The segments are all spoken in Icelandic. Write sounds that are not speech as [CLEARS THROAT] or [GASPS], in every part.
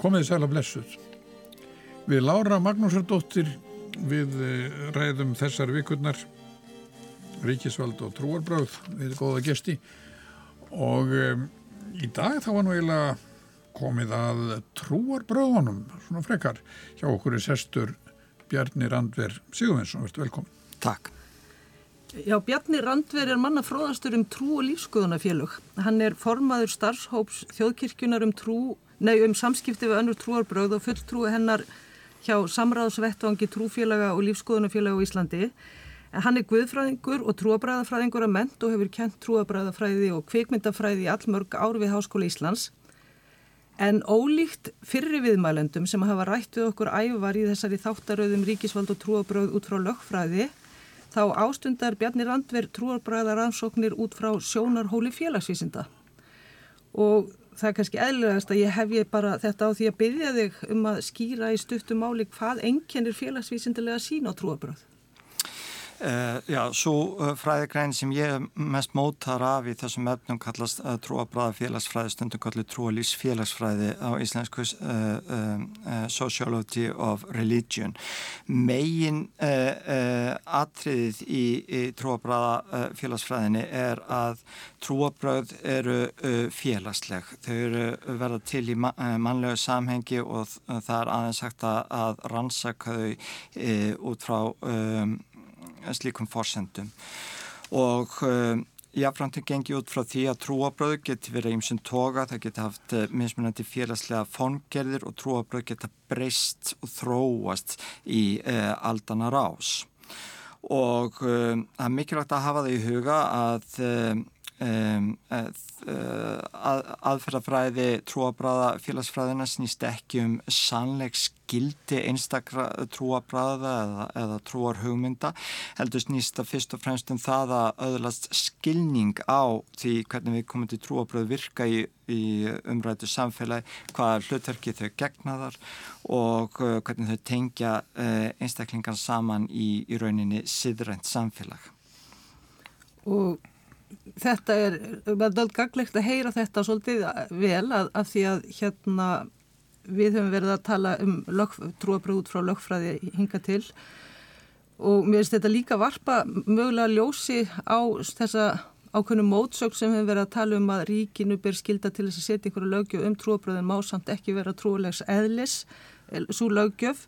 Komið sæla blessuð. Við Lára Magnúsardóttir við eh, ræðum þessar vikurnar Ríkisvald og Trúarbröð við góða gesti og um, í dag þá var nú eiginlega komið að Trúarbröðunum svona frekar hjá okkur er sestur Bjarni Randver Sigurvinsson, verður velkom. Takk. Já, Bjarni Randver er manna fróðastur um trú og lífskoðunafélug. Hann er formaður starfshóps þjóðkirkjunar um trú, nei um samskipti við önnur trúarbröð og fulltrúi hennar hjá samráðsvettvangi trúfélaga og lífskoðunafélaga á Íslandi. Hann er guðfræðingur og trúabræðafræðingur að ment og hefur kent trúabræðafræði og kvikmyndafræði í allmörg ár við Háskóla Íslands. En ólíkt fyrri viðmælendum sem hafa rætt við okkur ævar í þessari þáttaröðum ríkisvald og trúabröð út frá lögfræði, þá ástundar Bjarni Randver trúabræðaransóknir út frá sjónarhóli félagsvísinda. Og það er kannski eðlilegast að ég hef ég bara þetta á því að byggja þig um að skýra í stuttum máli hvað enginnir félagsvísindilega sín á trúabröð. Uh, já, svo uh, fræðigræn sem ég mest mótar af í þessum efnum kallast uh, trúabræða félagsfræði, stundum kallir trúalís félagsfræði á íslensku Sociology of Religion. Megin atriðið í, í trúabræða félagsfræðinni er að trúabræð eru félagsleg. Þau eru verða til í mannlegu samhengi og það er aðeins sagt að rannsaka þau út frá um, slíkum fórsendum og uh, jáfnframt gengi út frá því að trúabröð geti verið og toga, það geti haft uh, mismunandi félagslega fóngerðir og trúabröð geta breyst og þróast í uh, aldana rás. Og það er mikilvægt að hafa það í huga að Um, að, að, aðferðafræði trúabræða félagsfræðina snýst ekki um sannlegs gildi einstakra trúabræða eða, eða trúar hugmynda heldur snýst að fyrst og fremst um það að öðlast skilning á því hvernig við komum til trúabræð virka í, í umrætu samfélagi hvaða hlutverki þau gegnaðar og hvernig þau tengja einstaklingar saman í, í rauninni siðrænt samfélag. Og þetta er, það er gaglegt að heyra þetta svolítið vel að, að því að hérna við höfum verið að tala um trúabröð út frá lögfræði hinga til. Og mér finnst þetta líka varpa mögulega ljósi á þessa ákveðnu mótsökk sem hefur verið að tala um að ríkinu ber skilda til þess að setja einhverju lögjöf um trúabröðin má samt ekki vera trúlegs eðlis, svo lögjöf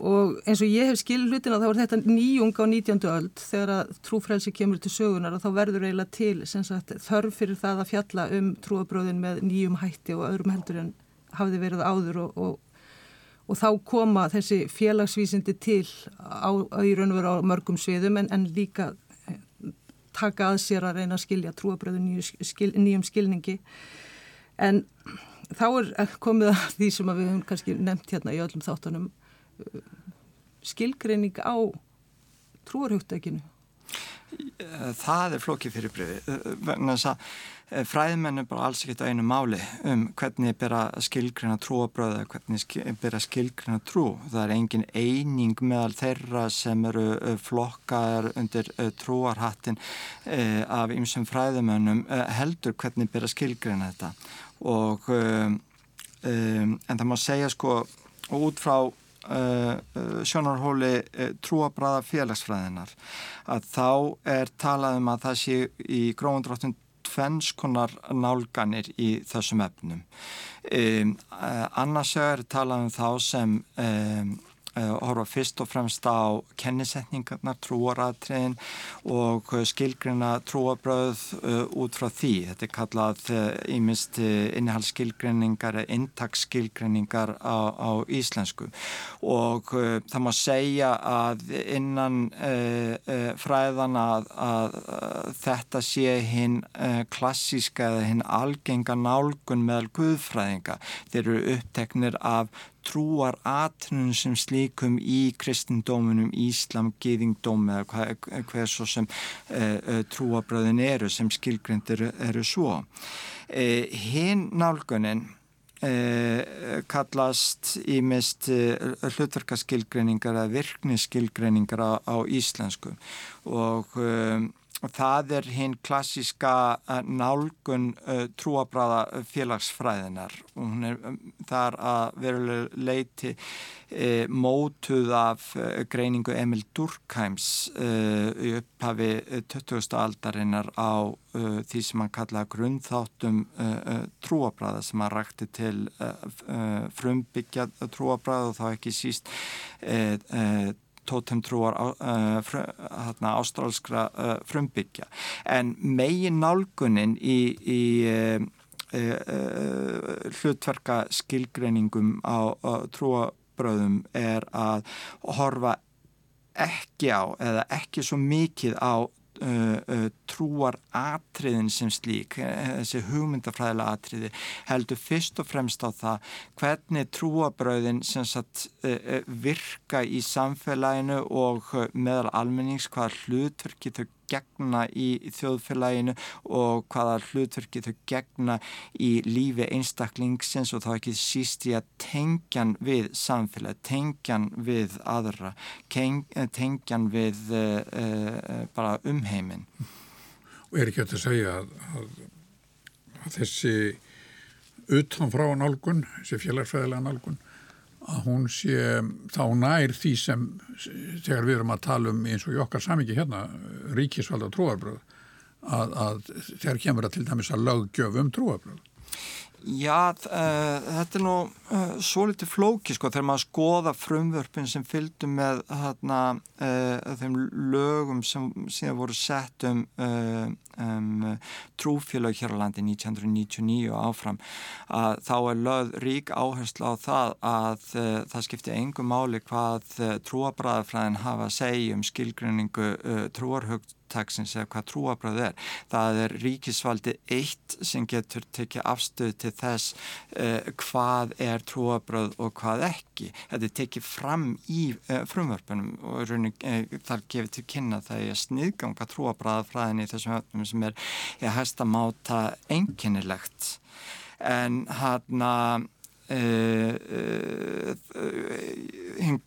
og eins og ég hef skil hlutina þá er þetta nýjung á 19. öld þegar að trúfrælsi kemur til sögunar og þá verður eiginlega til sagt, þörf fyrir það að fjalla um trúabröðin með nýjum hætti og öðrum heldur en hafði verið áður og, og, og þá koma þessi félagsvísindi til á, í raun og veru á mörgum sviðum en, en líka eh, taka að sér að reyna að skilja trúabröðin nýjum, skil, nýjum skilningi en þá er komið að því sem við höfum kannski nefnt hérna í öllum þáttunum skilgreining á trúarhugtækinu? Það er flókið fyrir breyfi. Fræðmenn er bara alls ekkert á einu máli um hvernig byrja skilgreina trúabröða, hvernig byrja skilgreina trú. Það er engin eining meðal þeirra sem eru flokkar undir trúarhattin af ymsum fræðmennum heldur hvernig byrja skilgreina þetta. Og, um, en það má segja sko út frá sjónarhóli uh, trúabræða félagsfræðinar að þá er talað um að það sé í gróðundróttun tvennskonar nálganir í þessum efnum. Um, annars er talað um þá sem um, Uh, horfa fyrst og fremst á kennisetningarnar, trúaratriðin og uh, skilgrina trúabröð uh, út frá því. Þetta er kallað ímist innihalsskilgrinningar eða intaksskilgrinningar á, á íslensku og það má segja að innan fræðan að, að, að þetta sé hinn klassíska eða hinn algenga nálgun meðal guðfræðinga. Þeir eru uppteknir af trúar atnum sem slíkum í kristindóminum, Íslam, Gýðingdóm eða hver, hver svo sem uh, uh, trúabröðin eru sem skilgrindir eru svo. Uh, Hinn nálgunin kallast í mist hlutverkaskilgreiningar eða virkniskilgreiningar á, á íslensku og það er hinn klassíska uh, nálgun uh, trúabráða félagsfræðinar og hún er um, þar að veruleg leiti uh, mótuð af greiningu Emil Durkheims í upphafi 20. aldarinnar á því sem hann kallaði grunnþáttum trúabráða sem hann rakti til frumbyggja trúabráða og þá ekki síst tótemtrúar uh, ástrálskra uh, frumbyggja. En megin nálgunin í, í uh, hlutverka skilgreiningum á trúabröðum er að horfa ekki á eða ekki svo mikið á trúar atriðin sem slík, uh, þessi hugmyndafræðilega atriði heldur fyrst og fremst á það hvernig trúabröðin sem sagt virka í samfélaginu og meðal almennings hvaða hlutverki þau gegna í þjóðfélaginu og hvaða hlutverki þau gegna í lífi einstaklingsins og þá ekki síst í að tengjan við samfélag, tengjan við aðra, tengjan við uh, uh, bara umheimin. Og er ekki að þetta segja að, að, að þessi utanfrá nálgun, þessi félagsfæðilega nálgun, að hún sé þá nær því sem þegar við erum að tala um eins og í okkar samingi hérna ríkisvalda trúarbröð að, að þegar kemur að til dæmis að löggjöf um trúarbröð Já, uh, þetta er nú uh, svo litið flóki sko þegar maður skoða frumvörpin sem fylgdu með hérna, uh, þeim lögum sem síðan voru sett um, um trúfélag hér á landi 1999 áfram að þá er lögð rík áherslu á það að það skipti engum máli hvað trúabræðafræðin hafa að segja um skilgrinningu trúarhugt hugtaksins eða hvað trúabröð er. Það er ríkisvaldi eitt sem getur tekið afstöð til þess uh, hvað er trúabröð og hvað ekki. Þetta er tekið fram í uh, frumvörpunum og raunin, uh, þar gefið til kynna það er sniðganga trúabröðafræðin í þessum höfnum sem er að hægsta máta einkennilegt. En hann að hinn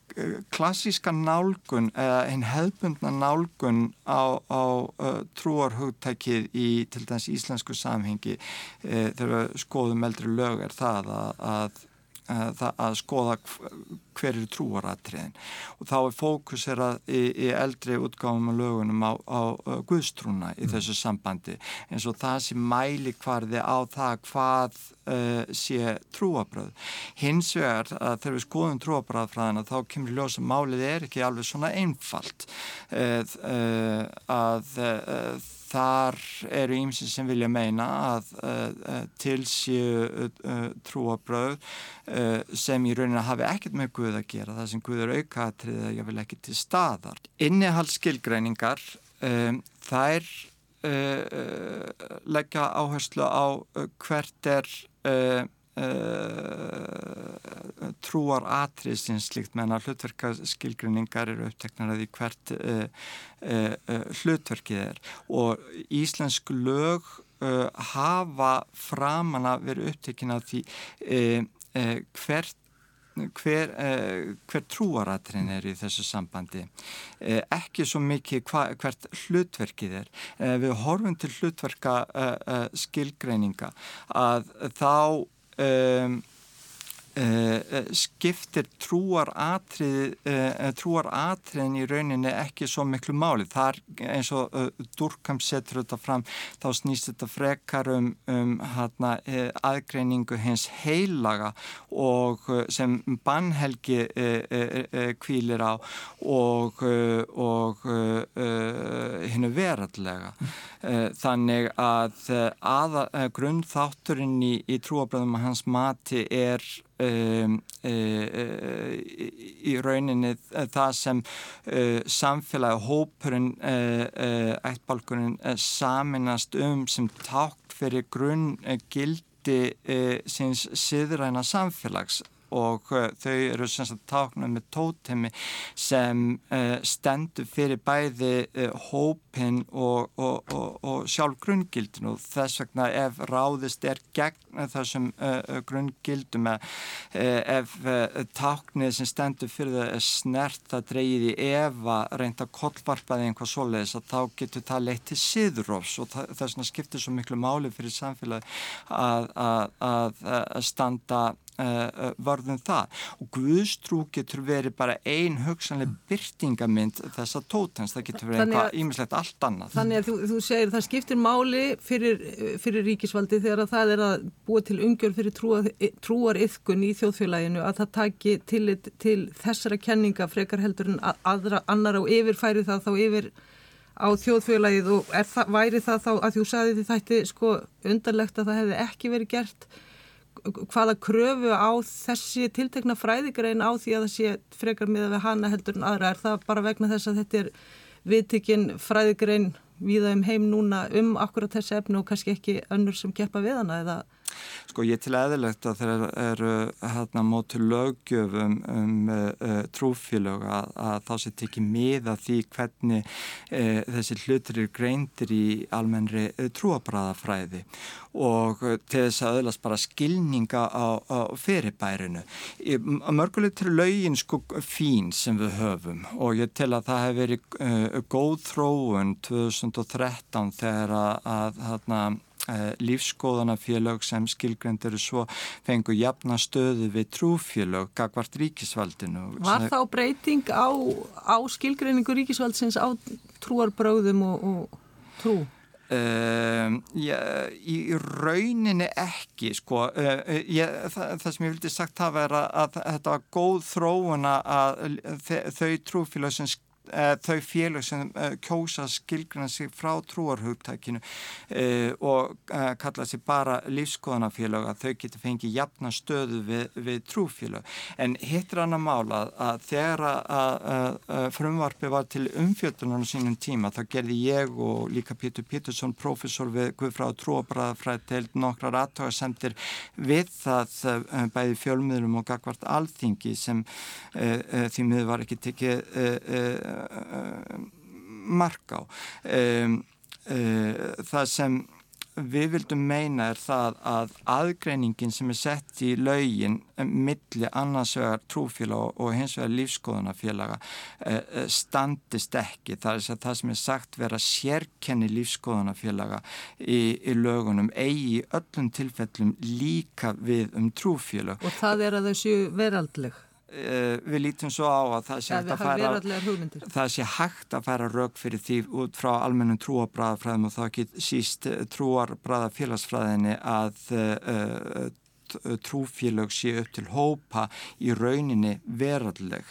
klassíska nálgun eða hinn hefbundna nálgun á, á trúarhugtækið í til dæmis íslensku samhengi þegar skoðum eldri lög er það að, að að skoða hver eru trúaratriðin og þá er fókusera í, í eldri útgáfum og lögunum á, á Guðstrúna í mm. þessu sambandi eins og það sem mæli hvarði á það hvað uh, sé trúabröð. Hins vegar að þegar við skoðum trúabröðfræðina þá kemur ljósa málið er ekki alveg svona einfalt uh, uh, að Þar eru ímsið sem vilja meina að uh, til séu uh, trúabröð uh, sem í rauninni hafi ekkert með Guð að gera, það sem Guð er aukaðatrið að ég vil ekki til staðar. Innihaldskilgreiningar, um, þær leggja áherslu á hvert er Uh, trúar atrið sem slikt menna hlutverkaskilgrinningar eru uppteknar að því hvert uh, uh, hlutverkið er. Og íslensk lög hafa framan að vera upptekin að því hvert hver, hver trúaratrin er í þessu sambandi. Ekki svo mikið hva, hvert hlutverkið er. Við horfum til hlutverka skilgreininga að þá um, Uh, skiptir trúaratriðin uh, trúar í rauninni ekki svo miklu máli. Þar eins og Durkheim setur þetta fram þá snýst þetta frekar um, um hana, aðgreiningu hins heilaga og sem bannhelgi kvílir á og, og hinnu verallega þannig að aða, grunnþátturinn í, í trúabröðum að hans mati er Um, uh, í rauninni það sem uh, samfélagi og hópurinn uh, ættbálkurinn saminast um sem tákt fyrir grunn gildi síns siðræna samfélags og uh, þau eru sem sagt táknað með tótemi sem uh, stendur fyrir bæði uh, hópin og, og, og, og sjálf grungildin og þess vegna ef ráðist er gegn þessum grungildum ef táknið sem stendur fyrir það er snert að dreyið í efa reynda kollvarpaði einhvað svoleiðis að þá getur það leitt til siðrófs og þess vegna skiptir svo miklu máli fyrir samfélagi að, að, að, að standa uh, vörðum það. Og Guðstrú getur verið bara ein hugsanlega byrtingamind þessa tótens, það getur verið eitthvað ímislegt allt annað. Þannig að þú, þú segir það skiptir máli fyrir, fyrir ríkisvaldi þegar það er að búa til umgjörð fyrir trúar, trúar yfkun í þjóðfélaginu að það taki til, til þessara kenninga frekar heldur en aðra annar á yfirfæri það þá yfir á þjóðfélagið. Og það, væri það þá að þú sagði því þætti sko undarlegt að það hefði ekki verið gert hvaða kröfu á þessi tiltekna fræðigrein á því að það sé frekar miða við hana heldur en aðra? Er það bara vegna þess að þetta er viðtikinn fræðigrein viða um heim núna um akkurat þessi efnu og kannski ekki önnur sem keppa við hana eða Sko ég til eðilegt að þeir eru hérna mótu lögjöfum um uh, trúfélög að, að þá sé tekið miða því hvernig uh, þessi hlutur eru greindir í almennri uh, trúabræðafræði og til þess að öðlast bara skilninga á, á fyrirbærinu. Mörgulegt til lögin sko fín sem við höfum og ég tel að það hef verið góð þróun 2013 þegar að, að hérna Eh, lífskoðanafélög sem skilgrend eru svo fengu jafna stöðu við trúfélög gagvart ríkisvaldinu. Var þá breyting á, á skilgrendingu ríkisvaldsins á trúarbröðum og, og trú? Uh, já, í rauninni ekki sko uh, ég, það, það sem ég vildi sagt hafa er að, að þetta var góð þróun að þau trúfélag sem þau félag sem uh, kjósa skilgruna sig frá trúarhugtækinu uh, og kalla sig bara lífskoðanafélag að þau getur fengið jafna stöðu við, við trúfélag. En hittir annar mála að þegar að frumvarfi var til umfjöldunum sínum tíma þá gerði ég og líka Pítur Pítursson profesor við Guðfráð trúabræðafræð til nokkrar aðtöðasemtir við það bæði fjölmiðlum og gagvart alþingi sem því miður var ekki tekið mark á. Um, uh, það sem við vildum meina er það að aðgreiningin sem er sett í laugin milli annarsvegar trúfélag og hins vegar lífskoðunafélaga uh, standist ekki. Það er það sem er sagt vera sérkenni lífskoðunafélaga í, í lögunum eigi öllum tilfellum líka við um trúfélag og það er að þau séu veraldleg við lítum svo á að það sé, ja, að færa, það sé hægt að færa rauk fyrir því út frá almennum trúabræðafræðum og þá ekki síst trúarbræða félagsfræðinni að uh, trúfélög sé upp til hópa í rauninni veralleg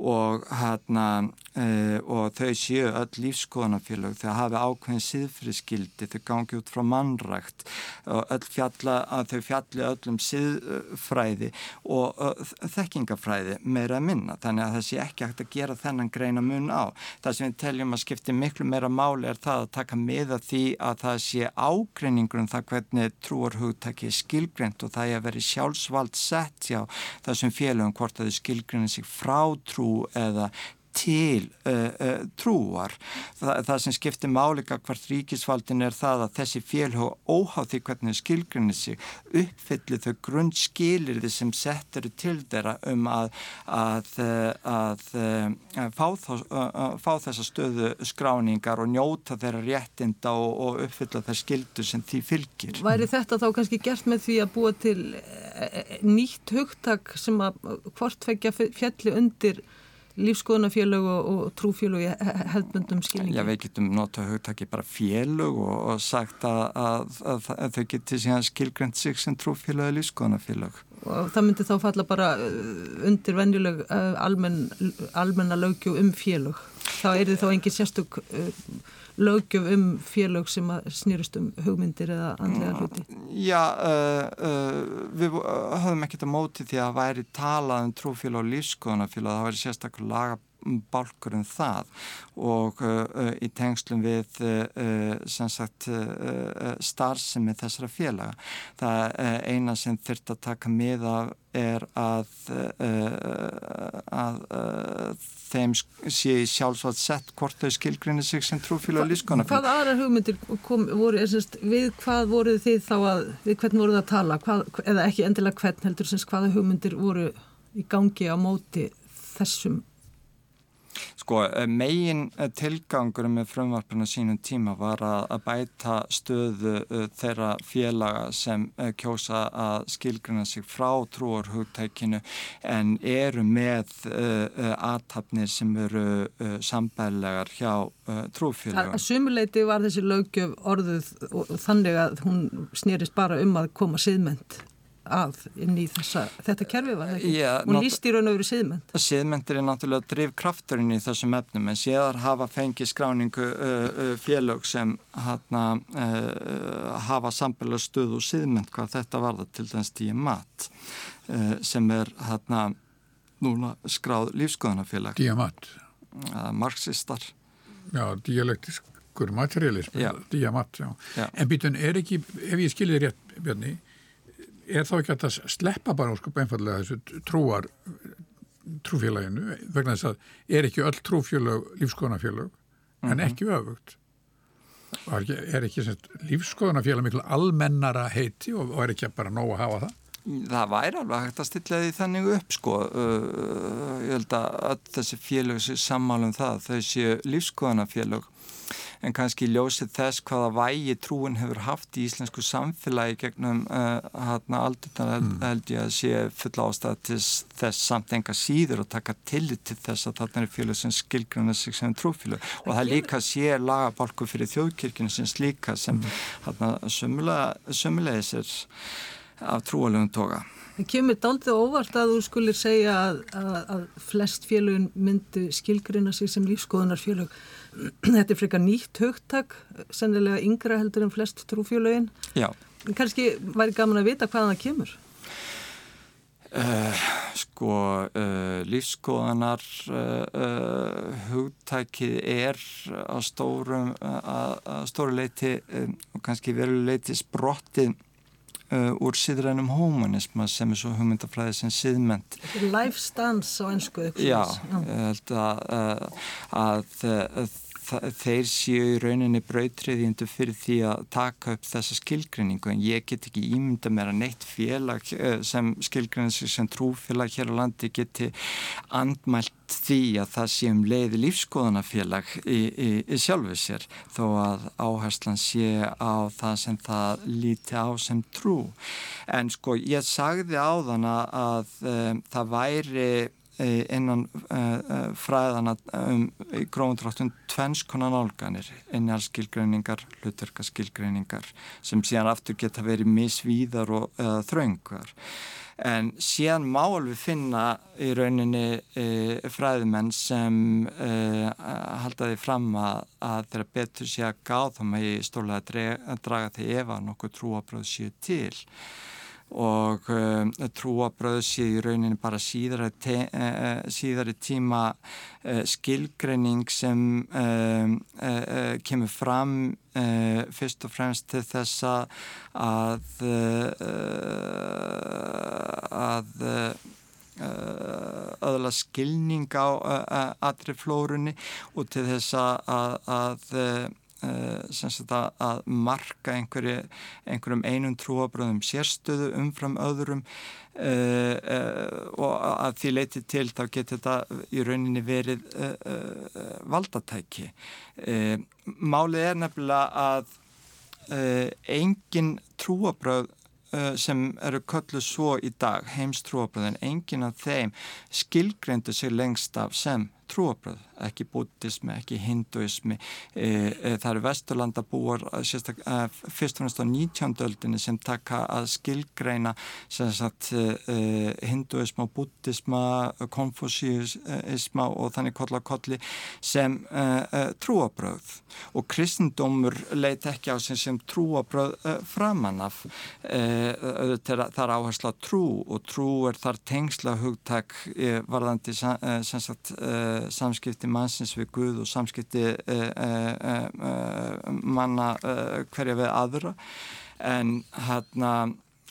og, hana, uh, og þau séu öll lífskoðanafélög þau hafi ákveðin síðfriðskildi þau gangi út frá mannrækt öll fjalla, þau fjalli öllum síðfræði og þekkingafræði meira að minna þannig að það sé ekki hægt að gera þennan greina mun á. Það sem við teljum að skipti miklu meira máli er það að taka miða því að það sé ágreiningur um það hvernig trúarhugtæki er skilgreint og það er að veri sjálfsvald sett hjá þessum félögum hvort að þau skilgreinir sig frá trú eða til uh, uh, trúar. Þa, það sem skiptir máleika hvert ríkisfaldin er það að þessi félhóð óháð því hvernig þau skilgrinni sig uppfyllir þau grundskilir þið sem settur til þeirra um að, að, að, að fá, fá þessa stöðu skráningar og njóta þeirra réttinda og, og uppfylla þær skildur sem því fylgir. Væri þetta þá kannski gert með því að búa til eh, eh, nýtt hugtak sem að hvort fækja fjalli undir lífskoðunafélög og, og trúfélög í hefðbundum skilningi. Já, við getum notað hugtaki bara félög og, og sagt að, að, að, að þau geti síðan skilgrend sig sem trúfélög eða lífskoðunafélög. Og það myndi þá falla bara uh, undir venjuleg uh, almenn, almenna lögju um félög. Þá er þið þá engin sérstök uh, lögjöf um félög sem snýrust um hugmyndir eða andlega hluti? Já, uh, uh, við höfum ekkert að móti því að væri talað um trúfélag og lífskoðunafélag, það væri sérstaklega laga bálkur um það og í tengslum við sagt, starfsemi þessara félaga. Það eina sem þurft að taka mið af er að, að, að þeim sé sjálfsvægt sett hvort þau skilgrinni sig sem trúfíla og lífskonafíla. Hvað aðra hugmyndir kom, voru, semst, við hvað voru þið þá að, við hvern voruð að tala, hvað, eða ekki endilega hvern heldur, semst, hvaða hugmyndir voru í gangi á móti þessum Sko, eh, megin eh, tilgangur með frumvarpinu sínum tíma var að bæta stöðu eh, þeirra félaga sem kjósa að skilgruna sig frá trúarhugtækinu en eru með aðtapnir sem eru sambælegar hjá trúfélaga. Að sumuleiti var þessi lögjöf orðuð þannig að hún snýrist bara um að koma siðmend að inn í þessa, þetta kerfi var það ekki? Yeah, Hún líst í raun og veru síðmynd. Síðmyndir er náttúrulega drivkrafturinn í þessum efnum en séðar hafa fengið skráningu uh, uh, félög sem hana, uh, hafa samfélag stuð og síðmynd hvað þetta var það til þess tíu mat sem er hana, núna skráð lífskoðanafélag. Diamat. Marxistar. Já, dialektiskur materialism. Diamat, já. já. En býtun er ekki, ef ég skilir rétt, Bjarni, er þá ekki að sleppa bara sko einfallega þessu trúar trúfélaginu vegna þess að er ekki öll trúfélag lífskoðanafélag en mm -hmm. ekki öfugt og er ekki, er ekki lífskoðanafélag miklu almennara heiti og, og er ekki bara nóg að hafa það? Það væri alveg hægt að stilla því þannig upp sko uh, ég held að þessi félag sé sammálum það þau séu lífskoðanafélag en kannski ljósið þess hvaða vægi trúin hefur haft í íslensku samfélagi gegnum uh, hérna aldurna mm. held ég að sé fulla ástæða til þess samt enga síður og taka tillit til þess að þarna er fjölu sem skilgruna sig sem trúfjölu og það líka sé lagabalku fyrir þjóðkirkina sem slíka sem mm. hérna sömulegis er af trúalögum toga. Það kemur daldið óvart að þú skulir segja að, að, að flest fjölugun myndi skilgruna sig sem lífskoðunarfjölug [CLEARS THROAT] Þetta er frekar nýtt högtak, sennilega yngra heldur en flest trúfjölögin. Já. Kanski væri gaman að vita hvaðan það kemur? Uh, sko, uh, lífskoðanar uh, hugtækið er að stóru leiti og kannski veru leiti sprottið uh, úr síðrænum humanisma sem er svo hugmyndafræði sem síðment. Life stance á ennsku. Já, ég held að, að, að þeir séu í rauninni brautriðjöndu fyrir því að taka upp þessa skilgrinningu en ég get ekki ímynda mér að neitt félag eh, sem skilgrinningu sem trúfélag hér á landi geti andmælt því að það sé um leiði lífskoðanafélag í, í, í sjálfu sér þó að áherslan sé á það sem það líti á sem trú. En sko ég sagði á þann að, um, það væri innan uh, fræðana um, í gróðundráttun tvennskonan álganir, innhalskilgreiningar, hlutverkaskilgreiningar sem síðan aftur geta verið misvíðar og uh, þraungar. En síðan má alveg finna í rauninni e, fræðimenn sem e, haldaði fram að, að þeirra betur sé að gáð þá með í stóla að draga því ef að nokkuð trúabröð séu til og um, trúabröð sé í rauninni bara síðari, te, uh, síðari tíma uh, skilgreining sem uh, kemur fram fyrst og fremst til þess að að öðla skilning á aðri flórunni og til þess að, að uh, að marka einhverju, einhverjum einum trúabröðum sérstöðu umfram öðrum uh, uh, og að því leiti til þá getur þetta í rauninni verið valdatæki. Málið er nefnilega að engin trúabröð sem eru kölluð svo í dag, heimstrúabröðin, engin af þeim skilgreindu sig lengst af sem trúabröð, ekki bútismi, ekki hinduismi. E, e, það eru vesturlandabúar sérstak, e, fyrst og næst á 19. öldinni sem taka að skilgreina sagt, e, e, hinduisma, bútisma, konfúsíisma og þannig kolla kolli sem e, trúabröð og kristendómur leit ekki á sem, sem trúabröð framannaf. Það er áhersla trú og trú er þar tengsla hugtak varðandi sem sagt samskipti mannsins við Guð og samskipti manna hverja við aðra. En hérna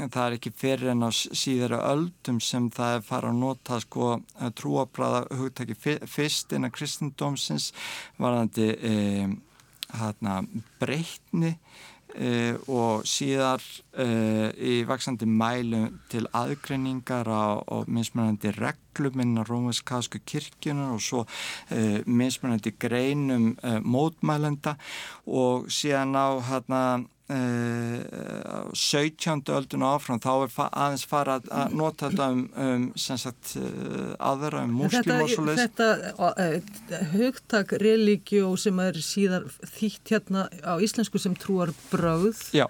það er ekki fyrir en á síðara öldum sem það er fara að nota sko trúabræða hugtaki fyrst innan kristendómsins varðandi e, hérna breytni e, og síðar e, í vaksandi mælu til aðgreiningar á, á mismunandi reglum innan rómveiskasku kirkjunar og svo e, mismunandi greinum mótmælenda. Og síðan á hérna 17. öldun áfram þá er aðeins fara að nota þetta um, um sagt, aðra um muslim og svo leiðs Þetta hugtak religjó sem er síðar þýtt hérna á íslensku sem trúar bröð Já.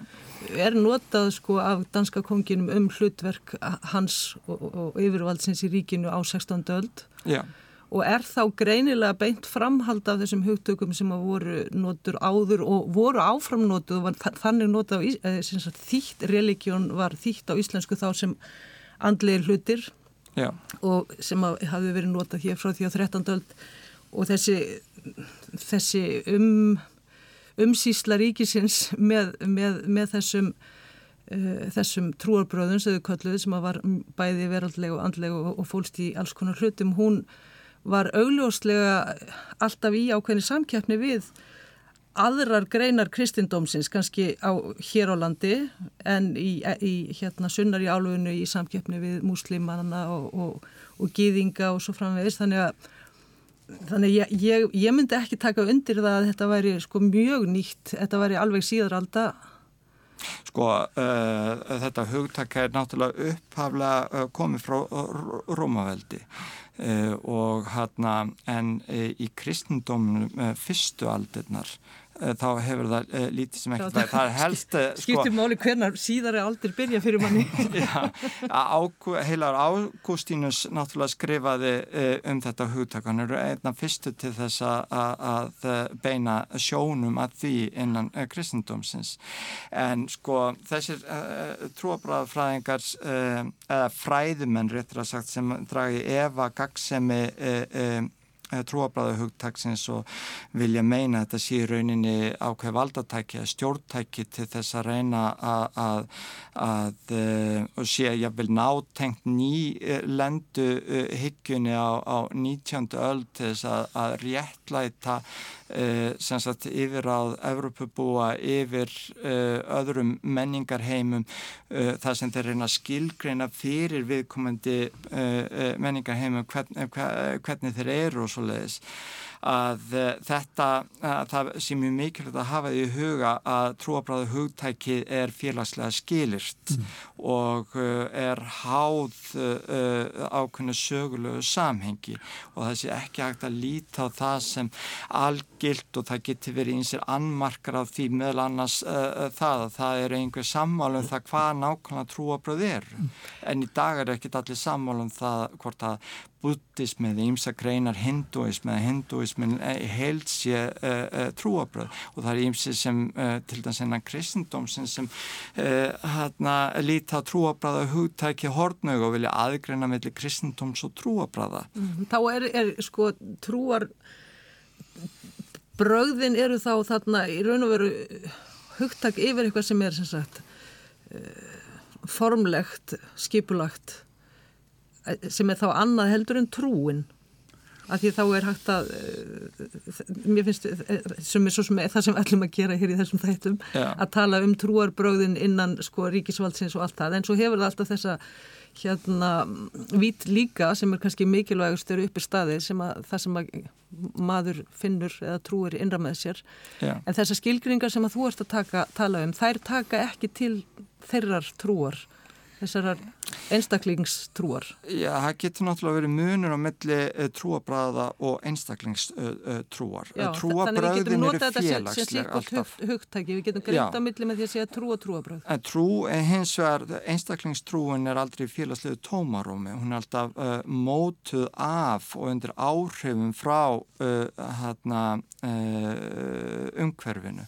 er notað sko af danska konginum um hlutverk hans og, og yfirvaldsins í ríkinu á 16. öld Já og er þá greinilega beint framhald af þessum hugtökum sem að voru notur áður og voru áframnotuð og þannig notað sagt, þýtt religjón var þýtt á íslensku þá sem andlegir hlutir Já. og sem hafi verið notað hér frá því á 13. öld og þessi, þessi um, umsýsla ríkisins með, með, með þessum uh, þessum trúarbröðum sem sem var bæði veraldleg og andleg og, og fólst í alls konar hlutum hún var augljóslega alltaf í ákveðni samkjafni við aðrar greinar kristindómsins kannski á hér á landi en í, í hérna sunnar í áluginu í samkjafni við múslimanna og, og, og gýðinga og svo framvegis. Þannig að þannig ég, ég, ég myndi ekki taka undir það að þetta væri sko mjög nýtt. Þetta væri alveg síðaralda Sko uh, þetta hugtak er náttúrulega upphaflega uh, komið frá Rómaveldi Uh, og hérna en í kristendóminu uh, fyrstu aldirnar þá hefur það lítið sem ekkert það, það er helst sko, skiptir máli hvernar síðari aldir byrja fyrir manni. [LAUGHS] Já, ágú, heilar Ágústínus náttúrulega skrifaði um þetta hugtak. Hann eru einna fyrstu til þess að beina sjónum að því innan kristendómsins en sko þessir trúabræðafræðingar eða fræðumenn réttir að sagt sem dragi Eva Gagsemi trúabræðu hugtaksins og vilja meina að þetta sé rauninni ákveð valdatæki að stjórntæki til þess að reyna að, að og sé að ég vil nátengt ný lendu hyggjunni á, á 19. öll til þess að, að réttlæta sem sagt yfir á Evropabúa yfir öðrum menningarheimum það sem þeir reyna skilgreina fyrir viðkomandi menningarheimum hvern, hvernig þeir eru og svo leiðis að þetta, að það sé mjög mikilvægt að hafa því huga að trúabræðu hugtæki er félagslega skilirt mm. og er háð ákveðinu sögulegu samhengi og það sé ekki hægt að líta á það sem algilt og það geti verið einsir annmarkar á því meðal annars uh, það að það er einhver sammálum það hvað nákvæmlega trúabræð er mm. en í dag er ekki allir sammálum það hvort að buddhismi eða ímsa greinar hinduismi eða hinduismin held sé uh, uh, trúabröð og það er ímsi sem uh, til dæs einan kristendómsin sem hérna líta trúabröða hugtæki hortnögu og vilja aðgreina mellir kristendóms og trúabröða mm, Þá er, er sko trúar bröðin eru þá þarna í raun og veru hugtæk yfir eitthvað sem er sem sagt formlegt, skipulagt sem er þá annað heldur en trúin af því þá er hægt að mér finnst sem er svo sem er það sem ætlum að gera hér í þessum þættum Já. að tala um trúarbröðin innan sko ríkisvaldsins og allt það en svo hefur það alltaf þessa hérna vít líka sem er kannski mikilvægustur uppi staði sem að það sem að maður finnur eða trúir innra með sér Já. en þessar skilgringar sem að þú ert að taka, tala um þær taka ekki til þeirrar trúar þessar einstaklingstrúar? Já, það getur náttúrulega verið munur á milli trúabræða og einstaklingstrúar. Trúabræðin eru félagsleg alltaf. Hugtæki, við getum greint á milli með því að segja trú og trúabræð. En trú, hins vegar, einstaklingstrúin er aldrei félagslegu tómarómi. Hún er alltaf uh, mótuð af og undir áhrifum frá uh, hérna, uh, umhverfinu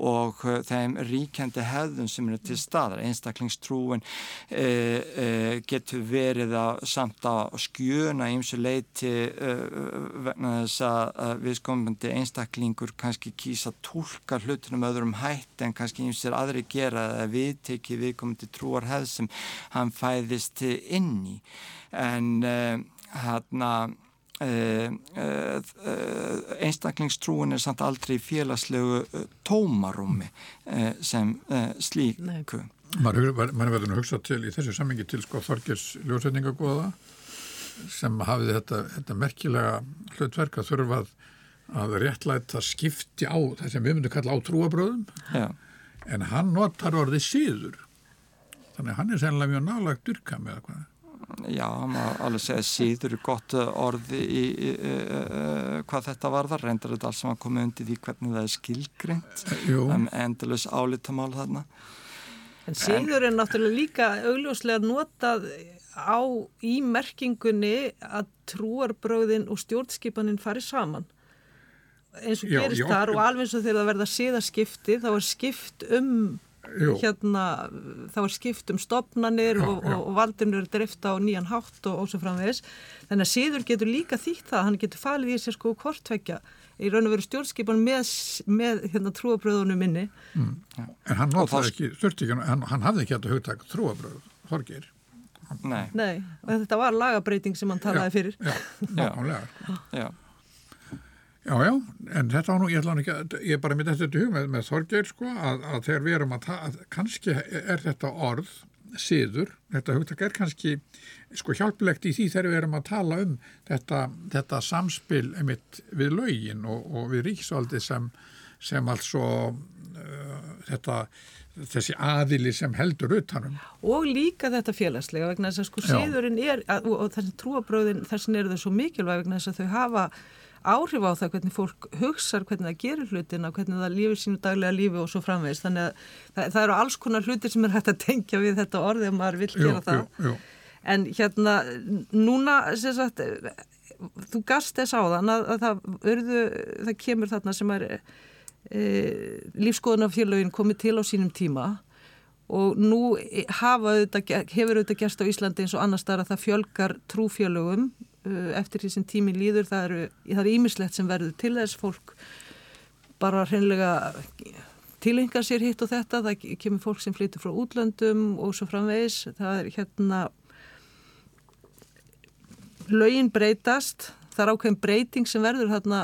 og þeim ríkjandi hefðum sem eru til staðar. Einstaklingstrúin e, e, e, getur verið að, samt að skjöna eins og leiti e, vegna þess að viðskombandi einstaklingur kannski kýsa tólka hlutunum öðrum hætt en kannski eins og aðri gera að viðteki viðkombandi trúarhefð sem hann fæðist inn í. En Uh, uh, uh, einstaklingstrúin er samt aldrei félagslegu tómarúmi sem slíku Maður verður að hugsa til í þessu sammingi til sko Þorgers ljósveitningagóða sem hafið þetta, þetta merkilega hlutverk að þurfa að, réttlæta skipti á það sem við myndum kalla á trúabröðum Já. en hann notar orðið síður þannig að hann er sennilega mjög nálagt dyrka með það Já, maður alveg segja síður gott orði í, í, í, í hvað þetta var það, reyndar þetta alls sem að koma undir því hvernig það er skilgrind um endalus álítamál þarna En síður er náttúrulega líka augljóslega notað á í merkingunni að trúarbröðin og stjórnskipanin fari saman. Eins og gerist já, já, þar og alveg eins og þegar það verða síðaskipti þá er skipt um Jú. hérna þá er skipt um stopnanir já, og, og valdunur er drifta á nýjan hátt og, svo framvegis. Þannig að síður getur líka þýtt það hann getur falið í sér sko hvortvekja í raun og veru stjórnskipan með, með hérna, trúabröðunum minni. Mm. En hann notaði ekki stjórnstíkan hann, hann hafði ekki hægt að hugta trúabröð Þorgir Nei. Nei, og þetta var lagabreiting sem hann talaði fyrir. [LAUGHS] Já, nákvæmlega. Já. Já, já, en þetta var nú, ég ekki að, ég er bara mitt eftir þetta hug með, með Þorgeir sko, að, að þegar við erum að, að kannski er þetta orð, síður, þetta hugtak er kannski sko hjálplegt í því þegar við erum að tala um þetta, þetta samspil einmitt við laugin og, og við ríkisvaldi sem, sem altså uh, þetta þessi aðili sem heldur utanum. Og líka þetta félagslega vegna þess að sko síðurinn er og, og þessi trúabröðin þessin eru þau svo mikilvæg vegna þess að þau hafa áhrif á það hvernig fólk hugsa hvernig það gerir hlutina, hvernig það lífið sínu daglega lífi og svo framvegist þannig að það, það eru alls konar hlutir sem er hægt að tengja við þetta orði að maður vil gera jú, það jú, jú. en hérna núna sagt, þú gast þess á þann að, að það, örðu, það kemur þarna sem er e, lífskoðunafélagin komið til á sínum tíma og nú auðvitað, hefur auðvitað gerst á Íslandi eins og annars þar að það fjölgar trúfélögum eftir því sem tími líður það eru ímislegt sem verður til þess. Fólk bara hreinlega tilengar sér hitt og þetta það kemur fólk sem flytur frá útlöndum og svo framvegis. Það er hérna lögin breytast. Það er ákveðin breyting sem verður hérna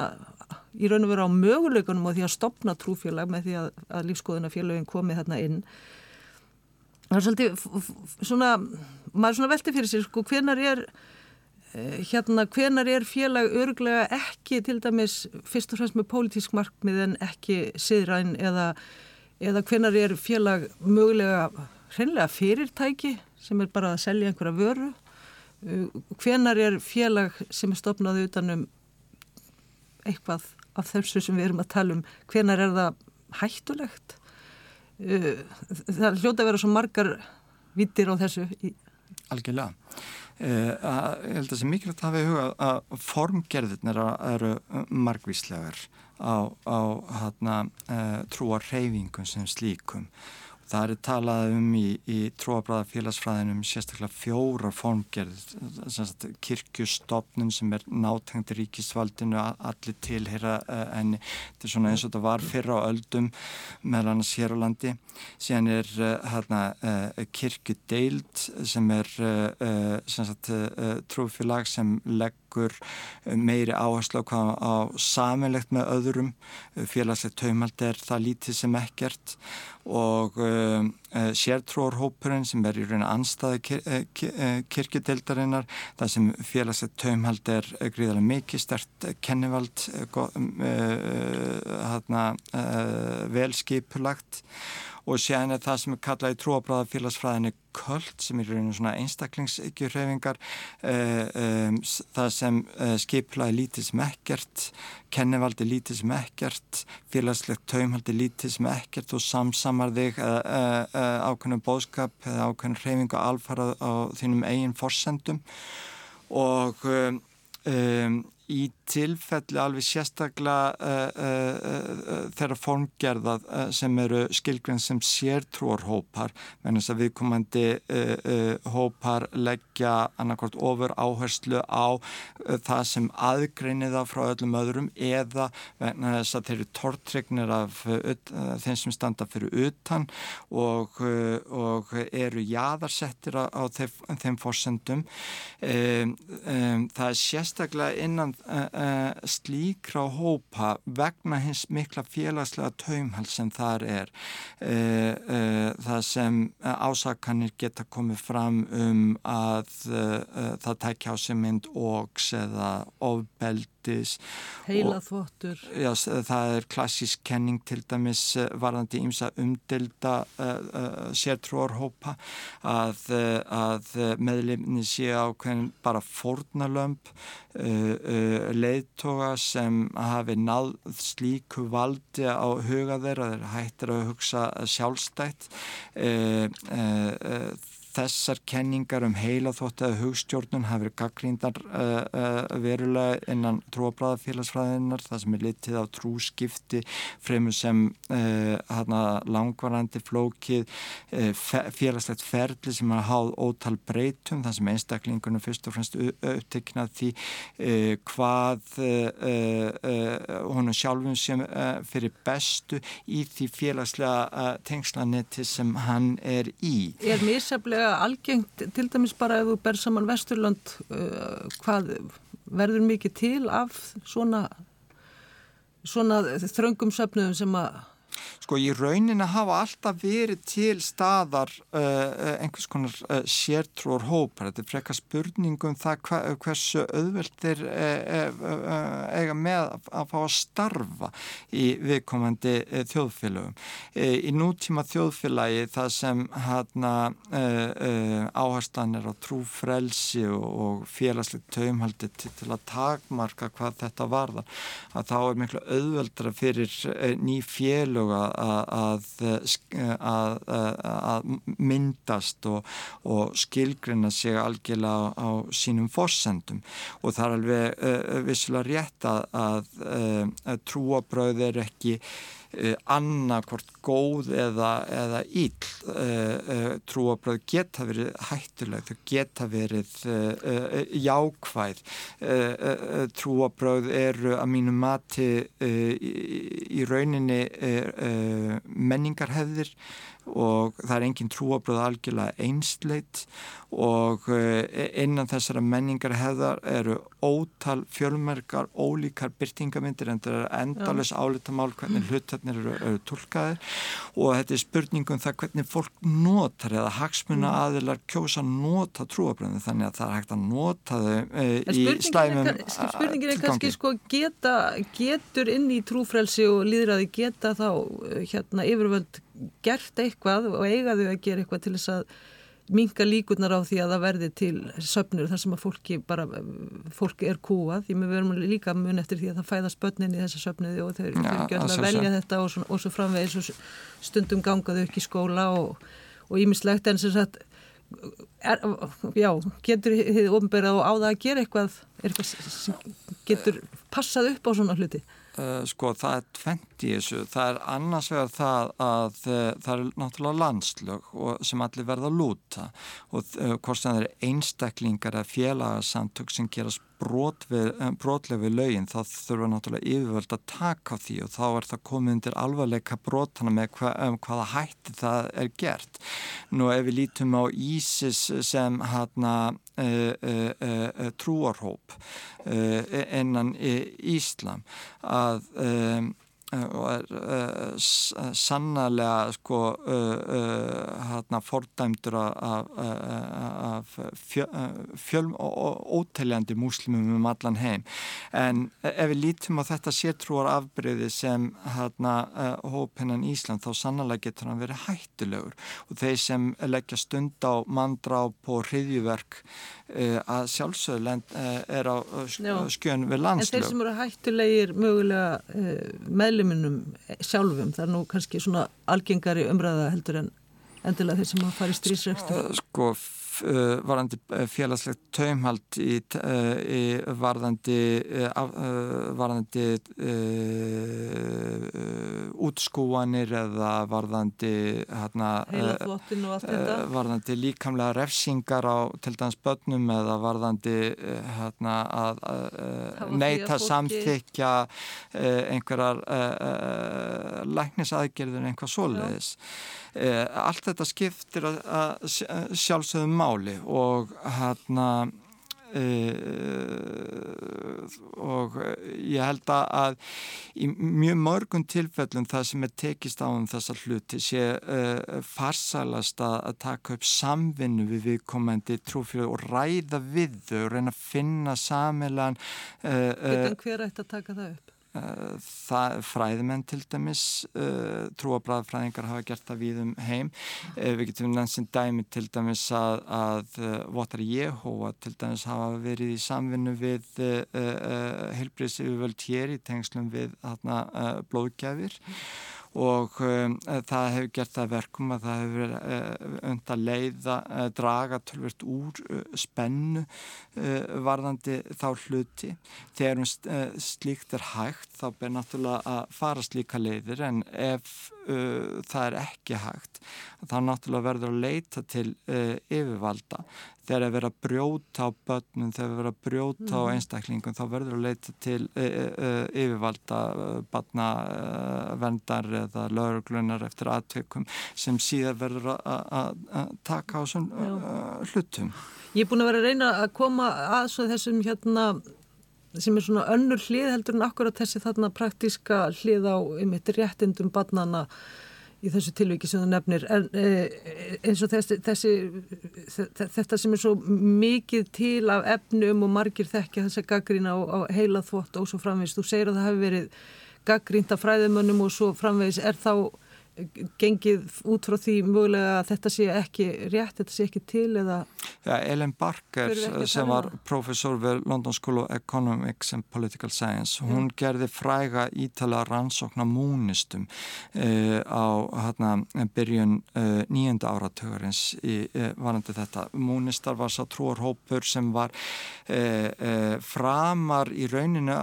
í raun og veru á möguleikunum og því að stopna trúfélag með því að, að lífskoðunafélagin komi hérna inn. Það er svolítið svona maður svona velti fyrir sér sko hvenar er Eh, hérna hvenar er félag örglega ekki til dæmis fyrst og fremst með pólitísk markmið en ekki siðræn eða, eða hvenar er félag mögulega hreinlega fyrirtæki sem er bara að selja einhverja vöru? Eh, hvenar er félag sem er stopnað utanum eitthvað af þessu sem við erum að tala um hvenar er það hættulegt? Eh, það hljóta að vera svo margar vittir á þessu Algjörlega að, ég held að það sé mikilvægt að hafa í huga að formgerðirnir eru margvíslegar á, á hana, uh, trúar reyfingum sem slíkum Það er talað um í, í tróabræða félagsfræðinum sérstaklega fjóra formgerð, kirkjustofnun sem er nátengt ríkisvaldinu, allir tilheyra uh, enni. Þetta er svona eins og þetta var fyrra á öldum meðal annars hér á landi. Síðan er hérna, kirkjudeild sem er trúfélag sem leggur meiri áherslu á, á saminlegt með öðrum. Félagslegt taumald er það lítið sem ekkert og uh, uh, sértrúarhópurinn sem er í rauninu anstaði kir uh, uh, kirkjudeldarinnar það sem félagsett taumhald er gríðarlega mikið stert kennivald velskipulagt og séðan er það sem er kallað í trúabráða félagsfræðinni köld sem er rauninu svona einstaklingsykjurhefingar uh, um, það sem uh, skiplaði lítið sem ekkert kennivaldi lítið sem ekkert félagslegt taumhaldi lítið sem ekkert og samsamar þig uh, ákveðnum bóðskap eða ákveðnum hreyfingu alfarað á þínum eigin forsendum. Og um, í tilfelli alveg sérstaklega uh, uh, þeirra formgerða sem eru skilgrinn sem sértrúarhópar menn þess að viðkomandi hópar leggja annarkort ofur áherslu á það sem aðgreinir það frá öllum öðrum eða þess að þeir eru tortregnir af þeim sem standa fyrir utan og, og eru jáðarsettir á þeim, þeim fórsendum um, um, það er sérstaklega innan uh, uh, slíkra hópa vegna hins mikla félagslega taumhald sem þar er uh, það sem ásakanir geta komið fram um að það tækja á sig mynd ógs eða ofbeld ofbeldis heila þvottur já, það er klassísk kenning til dæmis eh, varðandi ímsa umdelda uh, eh, uh, eh, sértrúarhópa að, að meðlefni sé ákveðin bara fórnalömp uh, leiðtoga sem hafi náð slíku valdi á huga þeirra þeir hættir að hugsa sjálfstætt það þessar kenningar um heila þótt að hugstjórnun hafi verið gaggrindar uh, uh, verulega innan trúabræðafélagsfræðinar það sem er litið á trúskipti fremur sem uh, langvarandi flókið uh, félagslegt ferli sem har háð ótal breytum það sem einstaklingunum fyrst og fremst uppteknað því uh, hvað uh, honum sjálfum sem fyrir bestu í því félagslega tengslanetti sem hann er í. Er mísaflega algengt til dæmis bara ef þú ber saman Vesturland uh, hvað verður mikið til af svona, svona þröngum söfnum sem að Sko í rauninni hafa alltaf verið til staðar uh, einhvers konar uh, sértrúar hópar. Þetta er frekka spurningum það hva, hversu auðvelt þeir uh, eiga með að, að fá að starfa í viðkomandi þjóðfélögum. Í nútíma þjóðfélagi það sem hana, áherslan er á trúfrelsi og, og félagslegt taumhaldi til, til að takmarka hvað þetta varðar, að þá er miklu auðveldra fyrir ný félög að, að, að myndast og, og skilgrina sig algjörlega á, á sínum fórsendum og það er alveg uh, vissulega rétt að, að trúabröð er ekki Uh, annarkort góð eða, eða íll uh, uh, trúabröð geta verið hættuleg þau geta verið jákvæð. Trúabröð eru að mínu mati í rauninni menningarhefðir og það er engin trúabröð algjörlega einsleit og eh, innan þessara menningar hefðar eru ótal fjölmerkar, ólíkar byrtingamindir en það er endalus álitamál hvernig hlutarnir eru, eru tólkaðir og þetta er spurningum það hvernig fólk notar eða hagsmuna mm. aðilar kjósa nota trúabröðinu þannig að það er hægt að nota þau e, í slæmum Spurningin er kannski sko geta, getur inn í trúfrelsi og líðræði geta þá eh, hérna yfirvöld gert eitthvað og eigaðu að gera eitthvað til þess að minga líkurnar á því að það verði til söpnur þar sem að fólki bara fólki er kúað, því við verum líka mun eftir því að það fæðast börnin í þessa söpnuði og eru ekki að velja þetta og svo, og svo framvegis og stundum gangaðu ekki í skóla og ímislegt en sem sagt er, já, getur þið ofnberað og á það að gera eitthvað, eitthvað getur passað upp á svona hluti sko það er tvent í þessu það er annars vegar það að uh, það er náttúrulega landslög sem allir verða að lúta og uh, hvort sem það er einstaklingar eða félagsamtök sem gerast Eh, brotlega við lögin þá þurfa náttúrulega yfirvöld að taka því og þá er það komið undir alvarleika brotana með hva, um, hvaða hætti það er gert. Nú ef við lítum á ISIS sem e, trúarhóp innan Íslam að Eh, og er uh, sannarlega sko uh, uh, fordæmdur af, af fjöl og óteljandi múslimum um allan heim. En ef við lítum á þetta sétrúar afbreyði sem hópennan Ísland þá sannarlega getur hann verið hættulegur. Og þeir sem leggja stund á mandrá på hriðjuverk að sjálfsögland er á skjön við landslög En þeir sem eru hættulegir mögulega með meðluminum sjálfum, það er nú kannski svona algengari umræða heldur en, endilega þeir sem að fara í strísrekstur? Sko, Uh, varðandi uh, félagslegt taumhald í, uh, í varðandi varðandi útskúanir eða varðandi hérna, varðandi líkamlega refsingar á til dæmis börnum eða varðandi hérna, að neyta samþykja einhverjar læknisaðgerður einhvað svoleiðis. Eh, allt þetta skiptir að sjálfsögðum máli og hérna e, og ég held að í mjög mörgum tilfellum það sem er tekist á um þessa hluti sé e, farsalast að taka upp samvinnu við viðkomandi trúfjölu og ræða við þau og reyna að finna samilan e, Hver ætti að taka það upp? Það, fræðimenn til dæmis uh, trúabræðfræðingar hafa gert það við um heim. Uh, við getum nefnsinn dæmi til dæmis að, að uh, Votar Jehova til dæmis hafa verið í samvinnu við heilbriðs yfirvöld hér í tengslum við blóðgjafir og um, það hefur gert það verkum að það hefur uh, und að leiða, uh, draga tölvert úr uh, spennu varðandi þá hluti. Þegar um slíkt er hægt þá ber náttúrulega að fara slíka leiðir en ef það er ekki hægt þá náttúrulega verður að leita til yfirvalda þegar það verður að brjóta á börnum, þegar það verður að brjóta mm. á einstaklingum, þá verður að leita til e, e, e, yfirvalda barna vendar eða lauruglunar eftir aðtökum sem síðan verður að taka á svon hlutum. Ég er búin að vera að reyna að koma að þessum hérna sem er svona önnur hlið heldur en akkurat þessi þarna praktíska hlið á um eitt réttindum barnana í þessu tilviki sem þú nefnir. En e, eins og þessi, þessi þetta sem er svo mikið til af efnum og margir þekkja þess að gaggrína á, á heila þvott og svo framvegis, þú segir að það hefur verið gaggrínt af fræðumönnum og svo framvegis. Er þá gengið út frá því mögulega að þetta sé ekki rétt, þetta sé ekki til eða... Ja, Ellen Barker sem var um professor við London School of Economics and Political Science, hún mm. gerði fræga ítala rannsókna múnistum uh, á hérna, byrjun uh, nýjönda áratögarins í uh, varandi þetta. Múnistar var sá trúarhópur sem var framar í rauninu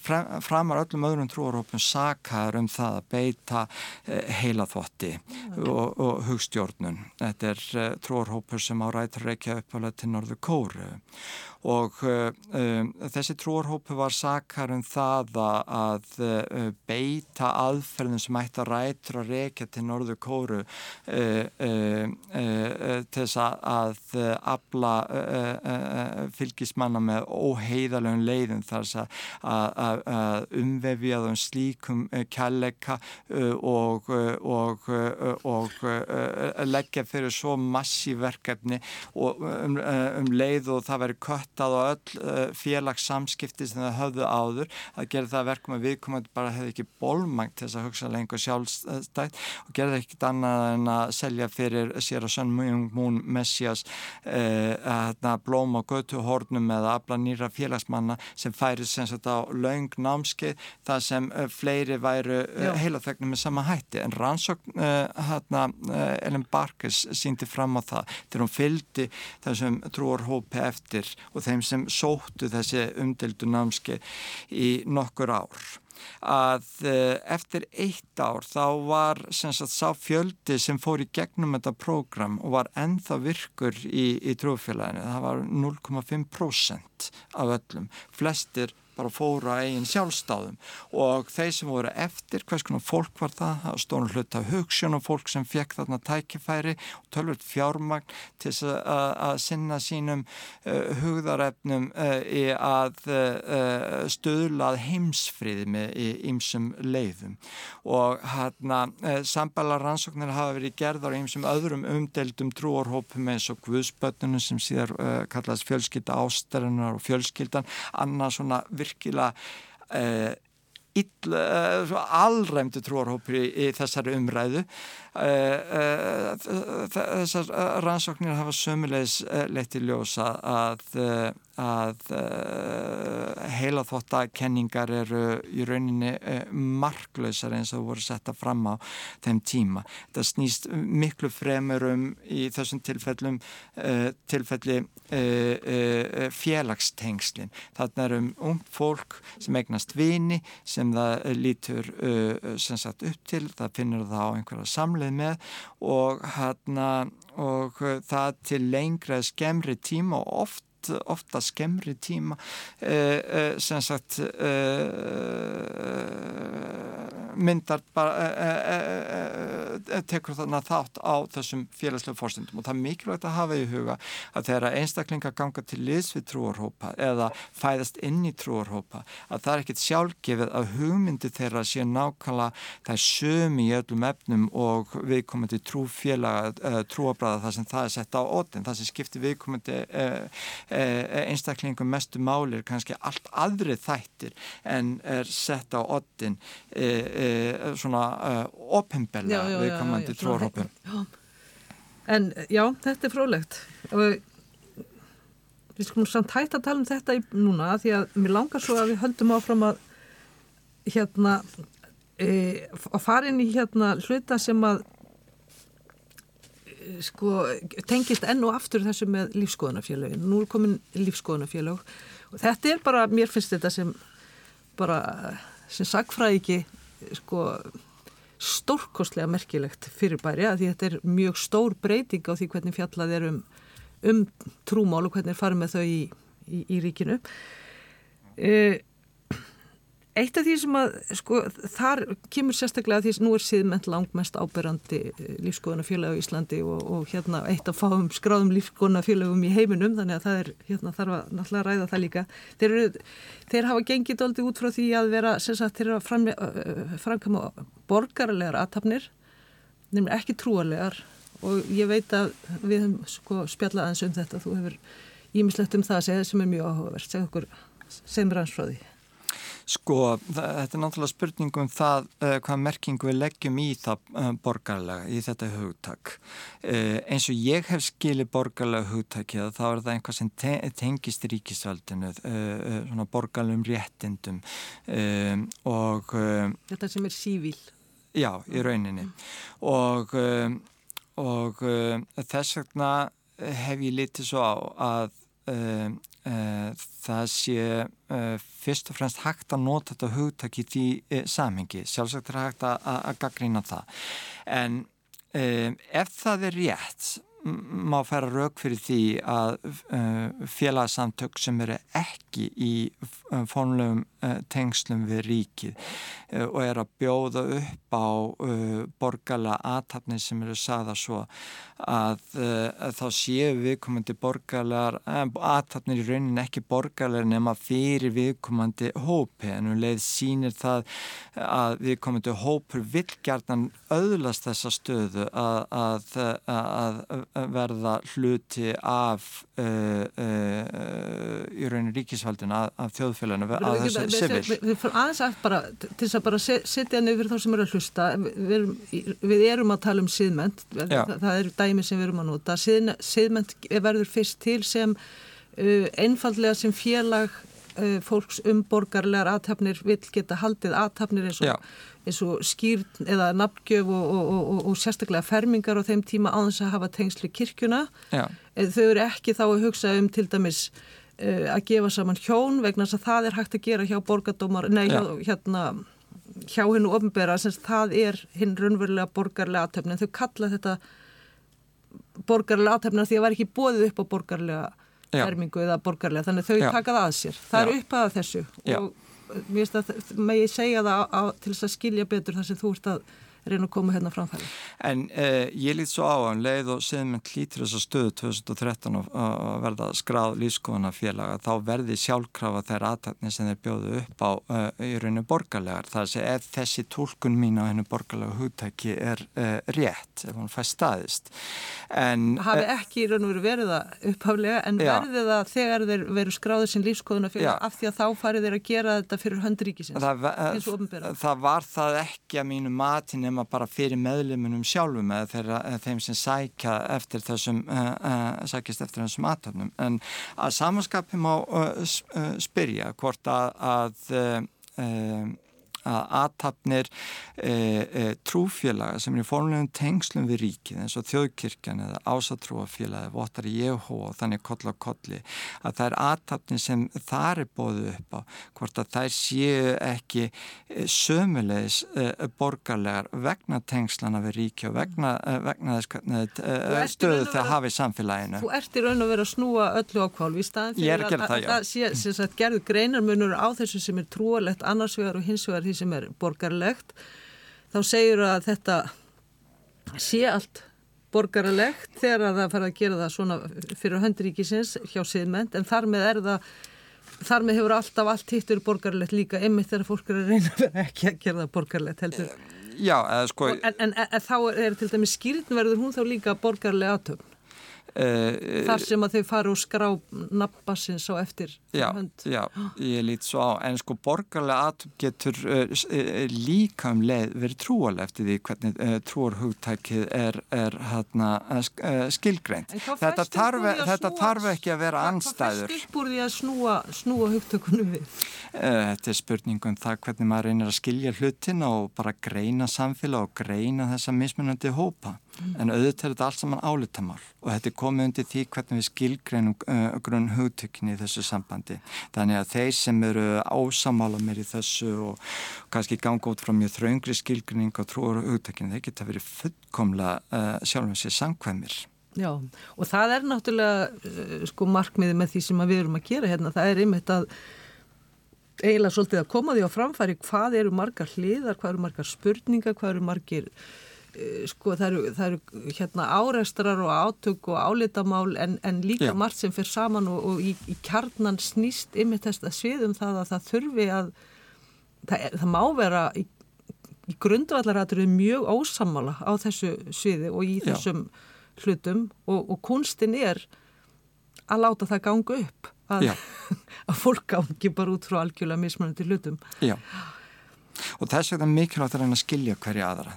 framar öllum öðrum trúarhópum sakar um það að beita Eh, heilaþvotti og, og hugstjórnun. Þetta er uh, eh, tróarhópur sem á rætur reykja uppálega til Norðu Kóru og um, þessi trúarhópu var sakar um það að uh, beita aðferðin sem ætti að rætur að reykja til Norðu Kóru uh, til þess að afla fylgismanna með óheiðalögum leiðum þar að umvefja þau slíkum kjallega og, og, og leggja fyrir svo massi verkefni um, um leið og það veri kött skortað á öll uh, félagssamskipti sem það höfðu áður að gera það verkum að viðkomandi bara hefði ekki bólmang til þess að hugsa lengur sjálfstætt og gerði ekkit annað en að selja fyrir sér og sönn mún messias uh, blóm á götuhornum eða afla nýra félagsmanna sem færi sem sagt á laung námskeið það sem uh, fleiri væru uh, heilaþegnum með sama hætti en rannsókn hérna Ellen Barkes síndi fram á það þegar hún fyldi þessum trúarhópi eftir og þeim sem sóttu þessi umdeldu námski í nokkur ár. Að eh, eftir eitt ár þá var sagt, sá fjöldi sem fór í gegnum þetta prógram og var ennþá virkur í, í trúfélaginu, það var 0,5% af öllum, flestir bara fóra eigin sjálfstáðum og þeir sem voru eftir, hvers konar fólk var það, það var stónum hlut af hugssjónum fólk sem fekk þarna tækifæri og tölvöld fjármagn til að sinna sínum uh, hugðarefnum uh, í að uh, stöðlað heimsfriði með ýmsum leiðum. Og hérna sambala rannsóknir hafa verið gerðar í ýmsum öðrum umdeldum trúarhópum eins og Guðspötunum sem síðar kallast fjölskylda ástæðunar og fjölskyldan, annað svona virkilega uh, Ill, uh, allræmdu trúarhópur í, í þessari umræðu. Uh, uh, þessar rannsóknir hafa sömulegis leitt í ljósa að að uh, heila þóttakenningar eru í rauninni uh, marklausar eins og voru setta fram á þeim tíma. Það snýst miklu fremur um í þessum tilfellum uh, tilfelli félagstengslin. Þarna er um ung fólk sem eignast vini sem það lítur sem sagt upp til, það finnur það á einhverja samleið með og, hana, og það til lengra skemri tíma og oft ofta skemmri tíma. Uh, uh, sem sagt uh, myndar bara tekur þarna þátt á þessum félagslega fórstundum og það er mikilvægt að hafa í huga að þegar einstaklingar ganga til liðs við trúarhópa eða fæðast inn í trúarhópa að það er ekkit sjálfgefið að hugmyndi þeirra sé nákvæmlega það er sömi í öllum efnum og viðkomandi trúfélaga trúabræða það sem það er sett á ótin það sem skiptir viðkomandi Eh, einstaklingum mestu málir kannski allt aðri þættir en er sett á oddin e, e, svona e, opimbella við komandi tróðrópum En já, þetta er frólægt og við skulum samt hægt að tala um þetta núna því að mér langar svo að við höldum áfram að hérna að fara inn í hérna hluta sem að sko, tengist enn og aftur þessu með lífskoðunafélagin. Nú er komin lífskoðunafélag og þetta er bara, mér finnst þetta sem bara, sem sagfræði ekki, sko, stórkostlega merkilegt fyrirbæri að því þetta er mjög stór breyting á því hvernig fjallað er um, um trúmál og hvernig er farið með þau í, í, í ríkinu. E, Eitt af því sem að, sko, þar kemur sérstaklega því að nú er síðment langmest áberandi eh, lífskoðunafélag á Íslandi og, og hérna eitt af fáum skráðum lífskoðunafélagum í heiminum þannig að það er, hérna þarf að náttúrulega ræða það líka. Þeir, eru, þeir hafa gengið doldi út frá því að vera, sagt, þeir eru að fram, framkama borgarlegar aðtapnir, nefnilega ekki trúarlegar og ég veit að við höfum sko spjallað aðeins um þetta, þú hefur ímislegt um það að segja sem er mjög áhugavert, segð okkur sem rannsfráði. Sko, þetta er náttúrulega spurningum það uh, hvað merkingu við leggjum í það uh, borgarlega, í þetta hugtak. Uh, eins og ég hef skilið borgarlega hugtakið þá er það einhvað sem te tengist ríkisvaldinu, svona borgarlegum réttindum og... Þetta sem er sívíl. Já, í rauninni. Og, og þess vegna hef ég litið svo á að Eh, það sé uh, fyrst og fremst hægt að nota þetta hugtak í því uh, samhengi. Sjálfsagt er hægt að gaggrína það. En uh, ef það er rétt má færa rauk fyrir því að uh, félagsamtök sem eru ekki í uh, fónlegum uh, tengslum við ríkið uh, og er að bjóða upp á uh, borgarlega aðtapni sem eru sagða svo að, að þá séu viðkomandi borgarlegar aðtapnir í raunin ekki borgarlegar nema fyrir viðkomandi hópi. En um leið sínir það að viðkomandi hópur vilgjarnan auðlast þessa stöðu að, að, að verða hluti af uh, uh, í rauninu ríkisfaldin af þjóðfélaginu að þessu sivil. Við fyrir aðeins að bara til þess að bara setja nefnir þá sem eru að hlusta við erum, við erum að tala um síðment, það, það eru dæmi sem við erum að nota, Sið, síðment verður fyrst til sem uh, einfallega sem félag fólks um borgarlegar aðtapnir vil geta haldið aðtapnir eins og Já eins og skýrn eða nafngjöf og, og, og, og sérstaklega fermingar á þeim tíma á þess að hafa tengslu kirkjuna. Já. Eh, þau eru ekki þá að hugsa um til dæmis uh, að gefa saman hjón vegna þess að það er hægt að gera hjá borgadómar, nei hjá, hérna hjá hennu ofnbæra, það er hinn raunverulega borgarlega aðtöfni en þau kalla þetta borgarlega aðtöfni því að það var ekki bóðið upp á borgarlega fermingu eða borgarlega, þannig þau taka það að sér. Það Já. er upp að þessu Já. og mér finnst að ég segja það á, á, til þess að skilja betur þar sem þú ert að reyna að koma hérna framfæri. En eh, ég lít svo á að um leið og séðum með klítur þessa stöðu 2013 að verða skráð lífskoðunafélaga þá verði sjálfkrafa þeirra aðtækni sem þeir bjóðu upp á uh, í rauninu borgarlegar. Það er að ef þessi tólkun mín á hennu borgarlega hugtæki er uh, rétt, ef hún fær staðist. En, Hafi uh, ekki í raun og veru verið það upphaflega en já. verði það þegar þeir veru skráðið sem lífskoðunafélaga af því að þá farið þeir að gera þetta fyrir höndríkisins. Það, það var það ekki að mínu matinu nema bara fyrir meðlumunum sjálfum eða þeirra, þeim sem sækja eftir þessum uh, uh, sækjast eftir þessum aðtöfnum en að samanskapi má uh, spyrja hvort að, að að aðtapnir e, e, trúfélaga sem er í formlegum tengslum við ríkið eins og þjóðkirkjan eða ásatrúafélagi, votar í EH og þannig koll á kolli að það er aðtapnir sem þar er bóðu upp á hvort að þær séu ekki e, sömulegis e, borgarlegar vegna tengslana við ríki og vegna, e, vegna þess hvernig e, stöðu það hafi í samfélaginu. Þú ert í raun að vera að snúa öllu á kvalvi í staðin fyrir að, að, að það sé gerðu greinarmunur á þessu sem er trúalegt annarsvegar og hinsvegar því sem er borgarlegt þá segjur að þetta sé allt borgarlegt þegar að það fara að gera það svona fyrir höndríkisins hjá siðment en þar með er það þar með hefur alltaf allt hittur borgarlegt líka einmitt þegar fólk er að reyna að ekki að gera það borgarlegt heldur. Já, eða sko En, en, en, þá er til dæmis skýrnverður hún þá líka borgarlega aðtöfn Uh, Þar sem að þau fara og skrá nabbassins á eftir já. [GASPS] Já, ég lít svo á. En sko borgarlega aðtöp getur uh, líka um leið verið trúalega eftir því hvernig uh, trúarhugtækið er, er hérna, skilgreint. Þetta þarf, þetta þarf ekki að vera anstæður Hvað fæst upp úr því að snúa, snúa hugtökunum við? Þetta er spurningum það hvernig maður reynir að skilja hlutin og bara greina samfélag og greina þessa mismunandi hópa mm. en auðvitað er þetta allt saman álitamál og þetta er komið undir því hvernig við skilgreinum uh, grunn hugtökni í þessu sambandi. Þannig að þeir sem eru ásamála mér í þessu og kannski ganga út frá mjög þraungri skilgreining og trúur hugtökni, þeir geta verið fullkomla uh, sjálfum sér samkvæmir. Já, og það er náttúrulega uh, sko markmiði með því sem við erum að gera hérna, það er einmitt að eiginlega svolítið að koma því á framfæri hvað eru margar hliðar, hvað eru margar spurningar, hvað eru margir sko það eru, það eru hérna áreistrar og átök og álitamál en, en líka Já. margt sem fyrir saman og, og í, í kjarnan snýst yfir þess að sviðum það að það þurfi að það, það má vera í, í grundvallarættur mjög ósamála á þessu sviði og í þessum Já. hlutum og, og kunstin er að láta það ganga upp að, [LAUGHS] að fólk gangi bara út frá algjörlega mismunandi hlutum Já og þess vegna mikilvægt er að skilja hverja aðra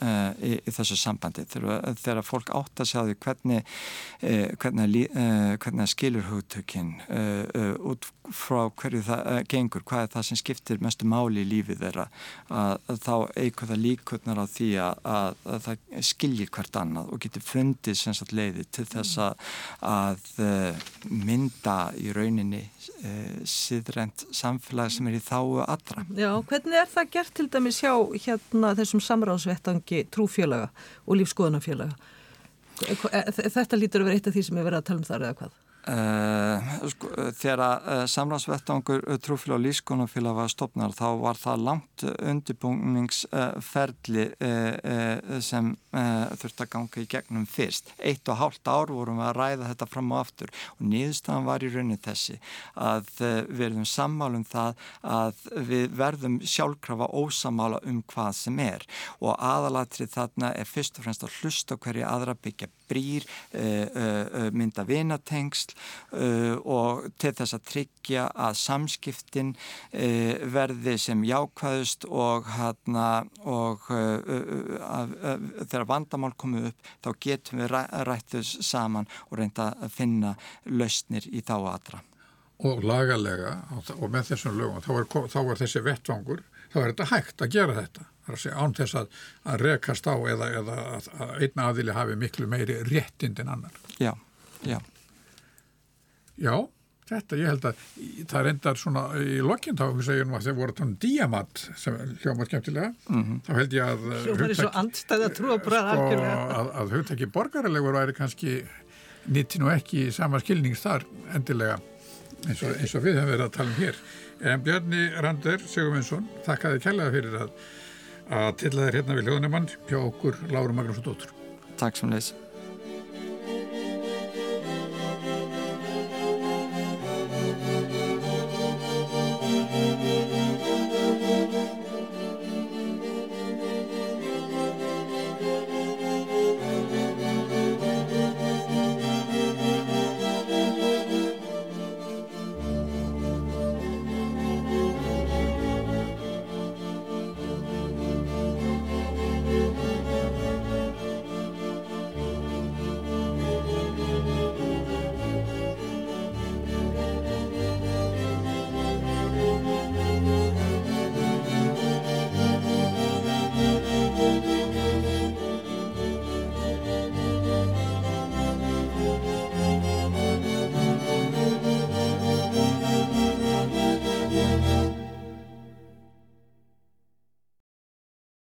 Uh, í, í þessu sambandi. Þegar, þegar fólk átt að sjá því hvernig, uh, hvernig, uh, hvernig skilur hugtökinn út frá hverju það gengur, hvað er það sem skiptir mestu máli í lífið þeirra að, að þá eigur það líkurnar á því að, að, að það skiljir hvert annað og getur fundið sagt, leiði til þess að mynda í rauninni siðrent samfélag sem er í þáu allra. Já, hvernig er það gert til dæmis hjá hérna, þessum samráðsvettangi trúfélaga og lífskoðunafélaga. Þetta lítur að vera eitt af því sem er verið að tala um þar eða hvað? Uh, sko, þegar uh, samlagsvettangur uh, trúfélag og lífskonumfélag var stopnar þá var það langt undirbúningsferli sem þurfti að ganga í gegnum fyrst. Eitt og hálft ár vorum við að ræða þetta fram og aftur og nýðustan var í raunin þessi að við verðum sammálum það að við verðum sjálfkrafa ósamála um hvað sem er og aðalatrið þarna er fyrst og fremst að hlusta hverju aðra byggja brýr, mynda vinatengst uh, og til þess að tryggja að samskiptin uh, verði sem jákvæðust og, hana, og uh, þegar vandamál komið upp þá getum við rættus saman og reynda að finna lausnir í þá aðra. Og lagalega og með þessum lögum þá er, þá er þessi vettvangur, þá er þetta hægt að gera þetta. Að án þess að, að rekast á eða, eða að, að einna aðili hafi miklu meiri réttind en annar. Já, já. Já, þetta ég held að það reyndar svona í lokinn þá segjum að þeir voru að tala um diamant sem hljóma skemmtilega. Mm -hmm. þá held ég að hugtæki, sko, að, að hugtæki borgarlegur væri kannski nýtti nú ekki sama skilnings þar endilega eins og, eins og við hefum verið að tala um hér. En Bjarni Rander Sigurvinsson þakkaði kælega fyrir að að til að það er hérna við hljóðnumann hjá okkur Láru Magnús og Dóttur Takk sem leys